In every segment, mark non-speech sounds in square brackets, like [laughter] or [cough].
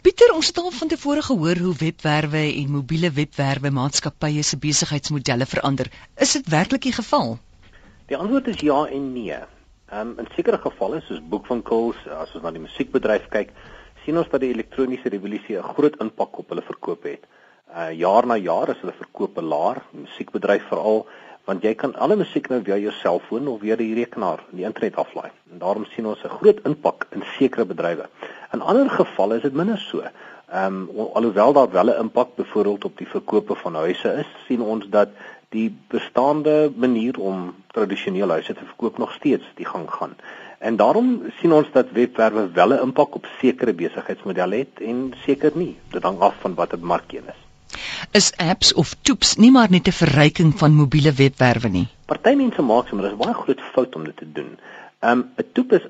Pieter, ons het al van tevore gehoor hoe webwerwe en mobiele webwerwe maatskappye se besigheidsmodelle verander. Is dit werklik die geval? Die antwoord is ja en nee. Um, in sekere gevalle soos boekwinkels, as ons na die musiekbedryf kyk, sien ons dat die elektroniese revolusie 'n groot impak op hulle verkoop het. Uh jaar na jaar is hulle verkope laer, musiekbedryf veral, want jy kan alle musiek nou via jou selfoon of via die rekenaar, die internet aflaai. En daarom sien ons 'n groot impak in sekere bedrywe. In ander gevalle is dit minder so. Ehm um, alhoewel daar wel 'n impak byvoorbeeld op die verkope van huise is, sien ons dat die bestaande manier om tradisioneel huise te verkoop nog steeds die gang gaan. En daarom sien ons dat webwerwe wel 'n impak op sekere besigheidsmodelle het en seker nie. Dit hang af van watter mark jy is. Is apps of toeps nie maar net 'n verryking van mobiele webwerwe nie? Party mense maak sommer dis baie groot fout om dit te doen. Um 'n toep is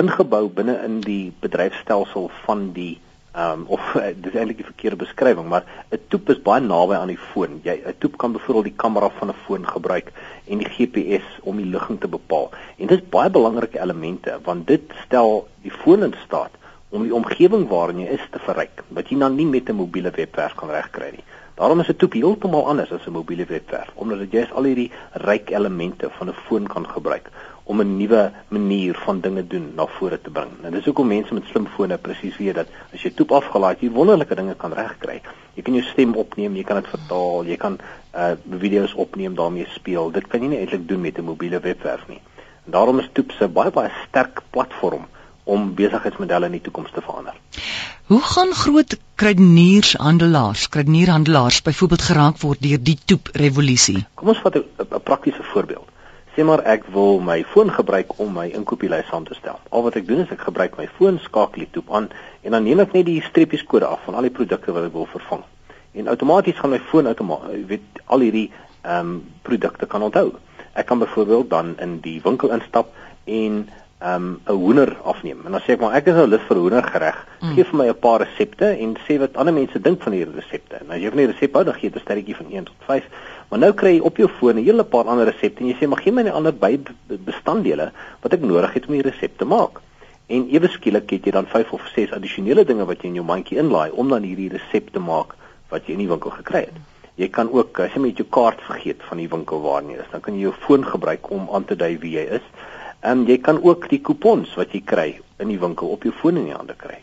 ingebou binne in die bedryfstelsel van die um of [laughs] dis eintlik die verkeerde beskrywing, maar 'n toep is baie naby aan die foon. Jy 'n toep kan byvoorbeeld die kamera van 'n foon gebruik en die GPS om die ligging te bepaal. En dit is baie belangrike elemente want dit stel die foon in staat om die omgewing waarin jy is te verryk wat jy dan nie met 'n mobiele webwerf kan regkry nie. Daarom is 'n toep heeltemal anders as 'n mobiele webwerf omdat jy al hierdie ryk elemente van 'n foon kan gebruik om 'n nuwe manier van dinge doen na vore te bring. En dis hoekom mense met slimfone presies weet dat as jy toep afgelaai, jy wonderlike dinge kan regkry. Jy kan jou stem opneem, jy kan dit vertaal, jy kan uh video's opneem, daarmee speel. Dit kan jy nie eintlik doen met 'n mobiele webwerf nie. En daarom is toep 'n baie baie sterk platform om besigheidsmodelle in die toekoms te verander. Hoe gaan groot kruideniershandelaars, kruidenierhandelaars byvoorbeeld geraak word deur die toep revolusie? Kom ons vat 'n praktiese voorbeeld. Sê maar ek wil my foon gebruik om my inkopieslys saam te stel. Al wat ek doen is ek gebruik my foon, skakel die toep aan en dan neem ek net die streepies kode af van al die produkte wat ek wil vervang. En outomaties gaan my foon outomaties weet al hierdie ehm um, produkte kan onthou. Ek kan byvoorbeeld dan in die winkel instap en um, 'n hoender afneem. En dan sê ek maar ek is nou lus vir hoendergereg. Mm. Geef vir my 'n paar resepte en sê wat ander mense dink van hierdie resepte. En as jy van die resep hou, dan gee jy 'n sterretjie van 1 tot 5 Maar nou kry jy op jou foon 'n hele paar ander resepte en jy sê maar gee my net ander by bestanddele wat ek nodig het om die resep te maak. En ewe skielik het jy dan 5 of 6 addisionele dinge wat jy in jou mandjie inlaai om dan hierdie resep te maak wat jy in die winkel gekry het. Jy kan ook as jy met jou kaart vergeet van die winkel waar jy is, dan kan jy jou foon gebruik om aan te dui wie jy is. En jy kan ook die kupons wat jy kry in die winkel op jou foon in die hande kry.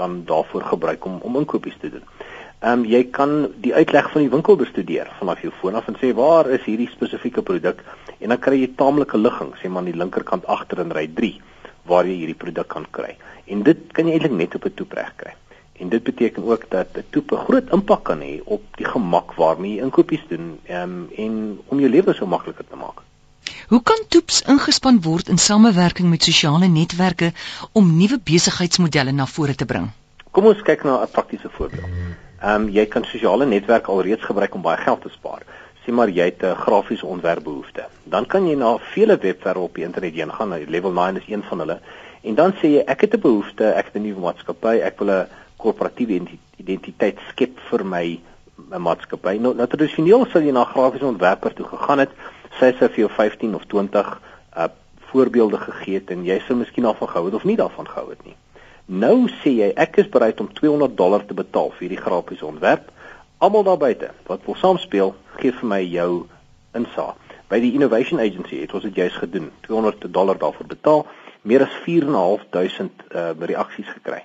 Dan daarvoor gebruik om om inkopies te doen. Ehm um, jy kan die uitleg van die winkel bestudeer vanaf jou foon af en sê waar is hierdie spesifieke produk en dan kry jy taamlike ligging sê maar aan die linkerkant agter in ry 3 waar jy hierdie produk kan kry. En dit kan jy eintlik net op 'n toep reg kry. En dit beteken ook dat 'n toep 'n groot impak kan hê op die gemak waarmee jy inkopies doen ehm um, en om jou lewe so makliker te maak. Hoe kan toeps ingespan word in samewerking met sosiale netwerke om nuwe besigheidsmodelle na vore te bring? Kom ons kyk na 'n praktiese voorbeeld. Ehm um, jy kan sosiale netwerke alreeds gebruik om baie geld te spaar. Sê maar jy het 'n grafiese ontwerpbehoefte. Dan kan jy na vele webwerwe op die internet heen gaan. Level 9 is een van hulle. En dan sê jy ek het 'n behoefte, ek het 'n nuwe maatskappy, ek wil 'n korporatiewe identiteit skep vir my my maatskappy. Nou, nou tradisioneel sal jy na grafiese ontwerper toe gegaan het, sy sê vir jou 15 of 20 uh voorbeelde gegee het en jy sou miskien daarvan gehou het of nie daarvan gehou het nie. Nou sê jy ek is bereid om 200 dollar te betaal vir hierdie grafiese ontwerp. Almal daar buite wat wil saamspeel, gee vir my jou insaag. By die Innovation Agency het ons dit juis gedoen. 200 dollar daarvoor betaal, meer as 4.500 uh, reaksies gekry.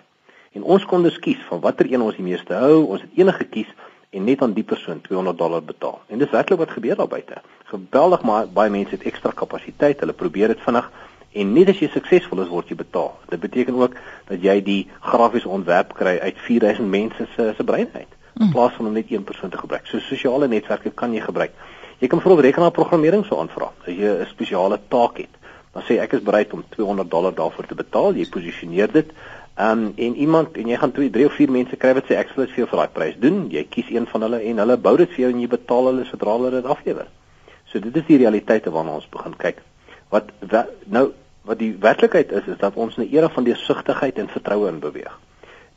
En ons kon dus kies van watter een ons die meeste hou. Ons het enige gekies en net aan die persoon 200 dollar betaal. En dis werklik wat gebeur daar buite. Geweldig maar baie mense het ekstra kapasiteit. Hulle probeer dit vinnig En net as jy suksesvol is, word jy betaal. Dit beteken ook dat jy die grafiese ontwerp kry uit 4000 mense se se brein uit in mm. plaas van om net een persoon te gebruik. So sosiale netwerke kan jy gebruik. Jy kan vir rekenaarprogrammering so aanvra. As jy 'n spesiale taak het, dan sê ek is bereid om 200 dollar daarvoor te betaal. Jy posisioneer dit. Um, en iemand en jy gaan 2, 3 of 4 mense kry wat sê ek sal dit vir jou vir daai prys doen. Jy kies een van hulle en hulle bou dit vir jou en jy betaal hulle sodra hulle dit aflewer. So dit is die realiteite waarna ons begin kyk. Wat nou wat die werklikheid is is dat ons in 'n era van deursigtigheid en vertroue in beweeg.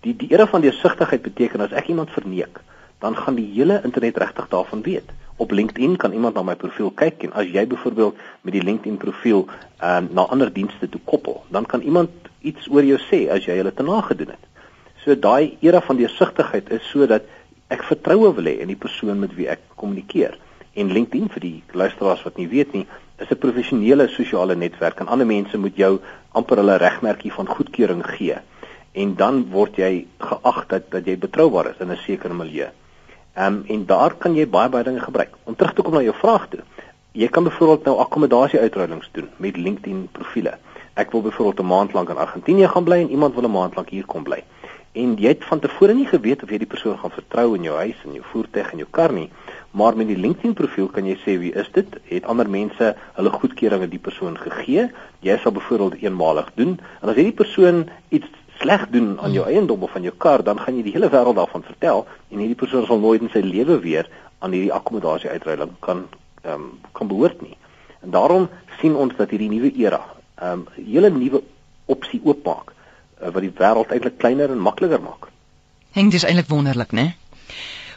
Die die era van deursigtigheid beteken as ek iemand verneek, dan gaan die hele internet regtig daarvan weet. Op LinkedIn kan iemand na my profiel kyk en as jy byvoorbeeld met die LinkedIn profiel uh, na ander dienste toe koppel, dan kan iemand iets oor jou sê as jy hulle te nagedoen het. So daai era van deursigtigheid is sodat ek vertroue wil hê in die persoon met wie ek kommunikeer. En LinkedIn vir die luisteraars wat nie weet nie, is 'n professionele sosiale netwerk en ander mense moet jou amper hulle regmerkie van goedkeuring gee. En dan word jy geag dat dat jy betroubaar is in 'n sekere milieu. Ehm um, en daar kan jy baie baie dinge gebruik. Om terug te kom na jou vraag toe. Jy kan byvoorbeeld nou akkommodasie uitruilings doen met LinkedIn profile. Ek wil byvoorbeeld 'n maand lank in Argentinië gaan bly en iemand wil 'n maand lank hier kom bly. En jy het van tevore nie geweet of jy die persoon gaan vertrou in jou huis en jou voertuig en jou kar nie, maar met die LinkedIn profiel kan jy sê wie is dit? Het ander mense hulle goedkeuring aan die persoon gegee? Jy sal byvoorbeeld eenmalig doen en as hierdie persoon iets sleg doen aan jou eiendom of aan jou kar, dan gaan jy die hele wêreld daarvan vertel en hierdie persoon sal nooit in sy lewe weer aan hierdie akkommodasie uitruiling kan ehm um, kan behoort nie. En daarom sien ons dat hierdie nuwe era ehm um, hele nuwe opsie oopmaak uh, wat die wêreld eintlik kleiner en makliker maak. Heng dis eintlik wonderlik, né?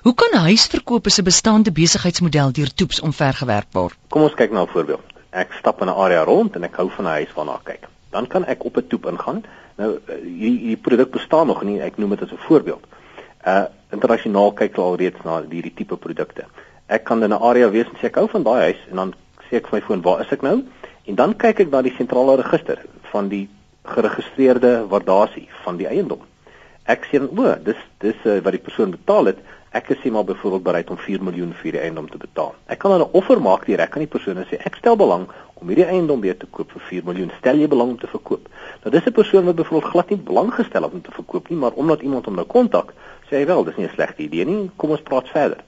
Hoe kan huisverkope se bestaande besigheidsmodel deur toeps omvergewerp word? Kom ons kyk na 'n voorbeeld. Ek stap in 'n area rond en ek hou van 'n huis waarna ek kyk. Dan kan ek op 'n toep ingaan Nou eh, hierdie hierdie produk bestaan nog nie, ek noem dit as 'n voorbeeld. Uh internasionaal kyk hulle al reeds na hierdie tipe produkte. Ek kan in 'n area wees en sê ek hou van daai huis en dan sê ek vir my foon, "Waar is ek nou?" En dan kyk ek na die sentrale register van die geregistreerde waardasie van die eiendom. Ek sê dan, "O, dis dis uh, wat die persoon betaal het." Ek is sê maar byvoorbeeld bereid om 4 miljoen vir die eiendom te betaal. Ek kan dan 'n offer maak direk aan die persoon en sê, "Ek stel belang om hierdie eiendom weer te koop vir 4 miljoen. Stel jy belang om te verkoop?" Nou dis 'n persoon wat byvoorbeeld glad nie belang gestel het om te verkoop nie, maar omdat iemand hom nou kontak, sê hy wel, dis nie 'n slegte idee nie. Kom ons praat verder.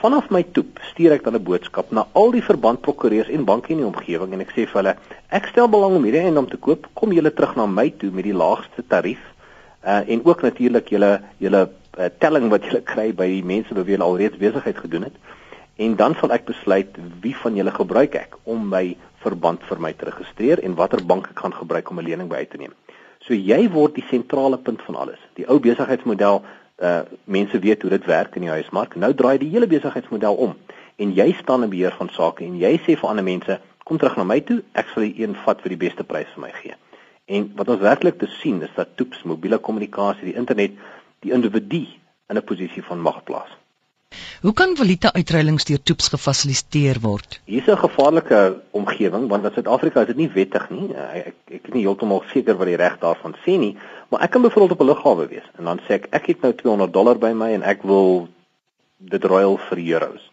Vanaf my toep stuur ek dan 'n boodskap na al die verbandprokureurs en banke in die omgewing en ek sê vir hulle, ek stel belang om hierdie eiendom te koop. Kom julle terug na my toe met die laagste tarief. Uh en ook natuurlik julle julle uh, telling wat julle kry by die mense wat julle alreeds besigheid gedoen het. En dan sal ek besluit wie van julle gebruik ek om my verband vir my te registreer en watter bank ek gaan gebruik om 'n lening by uit te neem. So jy word die sentrale punt van alles. Die ou besigheidsmodel, uh mense weet hoe dit werk in die huismark. Nou draai die hele besigheidsmodel om en jy staan in beheer van sake en jy sê vir ander mense, kom terug na my toe, ek sal die een vat vir die beste prys vir my gee. En wat ons werklik te sien is dat toeps mobiele kommunikasie, die internet, die individu in 'n posisie van mag plaas. Hoe kan valuta uitruilings deur toeps gefasiliteer word? Hier's 'n gevaarlike omgewing want in Suid-Afrika is dit nie wettig nie. Ek ek, ek is nie heeltemal seker wat die reg daarvan sê nie, maar ek kan byvoorbeeld op 'n lughawe wees en dan sê ek ek het nou 200 dollar by my en ek wil dit ruil vir euros.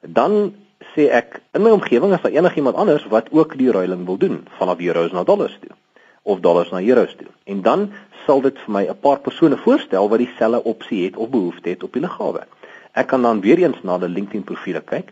Dan sê ek in my omgewing is daar enigiemand anders wat ook die ruiling wil doen vanaf euros na dollars toe of dollars na euros toe. En dan sal dit vir my 'n paar persone voorstel wat dieselfde opsie het of behoefte het op die lughawe. Ek kan dan weer eens na die LinkedIn profile kyk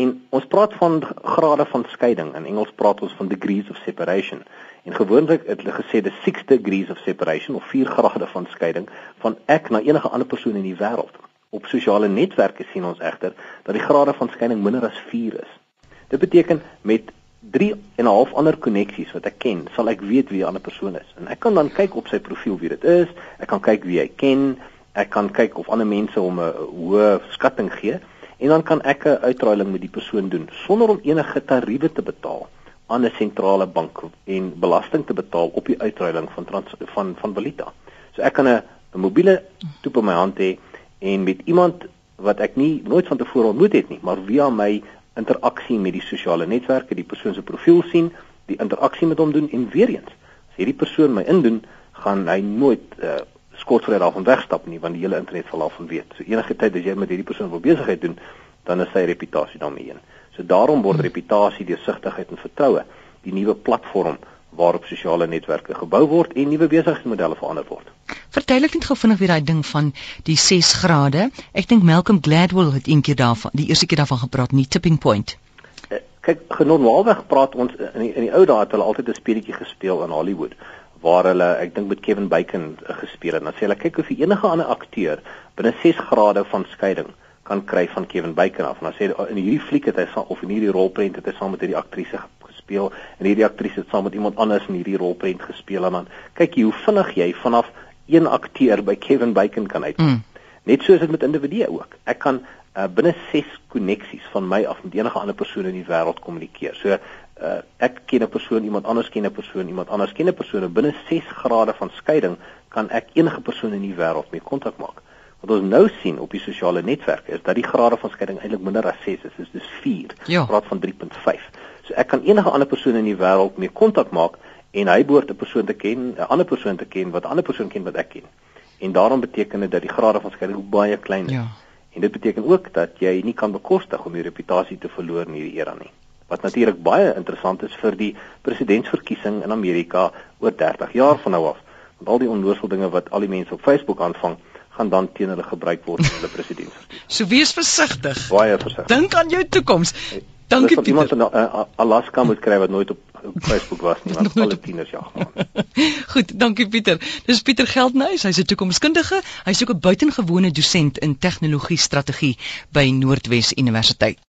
en ons praat van grade van skeiding. In Engels praat ons van degrees of separation. En gewoonlik het hulle gesê dis 6 degrees of separation of 4 grade van skeiding van ek na enige ander persoon in die wêreld. Op sosiale netwerke sien ons egter dat die grade van skeiding minder as 4 is. Dit beteken met 3 en 'n half ander koneksies wat ek ken, sal ek weet wie 'n ander persoon is. En ek kan dan kyk op sy profiel wie dit is. Ek kan kyk wie hy ken ek kan kyk of ander mense hom 'n hoë skatting gee en dan kan ek 'n uitruiling met die persoon doen sonder om enige tariewe te betaal aan 'n sentrale bank en belasting te betaal op die uitruiling van trans, van van valuta. So ek kan 'n 'n mobiele toep in my hand hê en met iemand wat ek nie nooit van tevore ontmoet het nie, maar via my interaksie met die sosiale netwerke, die persoon se profiel sien, die interaksie met hom doen en weer eens, as hierdie persoon my indoen, gaan hy nooit uh, skotvry daarvan wegstap nie want die hele internet sal daarvan weet. So enige tyd as jy met hierdie persoon wil besigheid doen, dan is sy reputasie daarmee een. So daarom word reputasie, deursigtigheid en vertroue die nuwe platform waarop sosiale netwerke gebou word en nuwe besigheidsmodelle verander word. Verduidelik net gou vinnig weer daai ding van die 6 grade. Ek dink Malcolm Gladwell het eendag daarvan, die eerste keer daarvan gepraat, nie tipping point. Eh, kyk, genormaalweg praat ons in die, in die ou dae het hulle altyd 'n speletjie gespeel in Hollywood waar hulle ek dink met Kevin Bacon uh, gespeel het. Dan sê hulle kyk of enige ander akteur binne 6 grade van skeiding kan kry van Kevin Bacon af. En dan sê in hierdie fliek het hy of in hierdie rolprent het hy saam met hierdie aktrise gespeel en hierdie aktrise het saam met iemand anders in hierdie rolprent gespeel en dan kyk jy hoe vinnig jy vanaf een akteur by Kevin Bacon kan uitkom. Mm. Net soos dit met individue ook. Ek kan uh, binne 6 koneksies van my af met enige ander persoon in die wêreld kommunikeer. So uh, ek ken 'n persoon, iemand anders ken 'n persoon, iemand anders ken 'n persoon binne 6 grade van skeiding kan ek enige persoon in die wêreld mee kontak maak. Wat ons nou sien op die sosiale netwerke is dat die grade van skeiding eintlik minder as 6 is, dis dus 4. Ja. Praat van 3.5. So ek kan enige ander persoon in die wêreld mee kontak maak en hy behoort 'n persoon te ken, 'n ander persoon te ken wat 'n ander persoon ken wat ek ken. En daarom beteken dit dat die grade van skeiding baie klein is. Ja. En dit beteken ook dat jy nie kan bekostig om jou reputasie te verloor in hierdie era nie. Wat natuurlik baie interessant is vir die presidentsverkiesing in Amerika oor 30 jaar van nou af. Want al die onnoosel dinge wat al die mense op Facebook aanvang, gaan dan teen hulle gebruik word in hulle presidentsverkiesing. [laughs] So wees versigtig. Baie versigtig. Dink aan jou toekoms. Dankie of iemand Pieter. in uh, Alaska moet kry wat nooit op, op Facebook was nie, want [laughs] alle tieners jag maar. [laughs] Goed, dankie Pieter. Dis Pieter Geldnys, hy's 'n toekomskundige. Hy's ook 'n buitengewone dosent in tegnologie strategie by Noordwes Universiteit.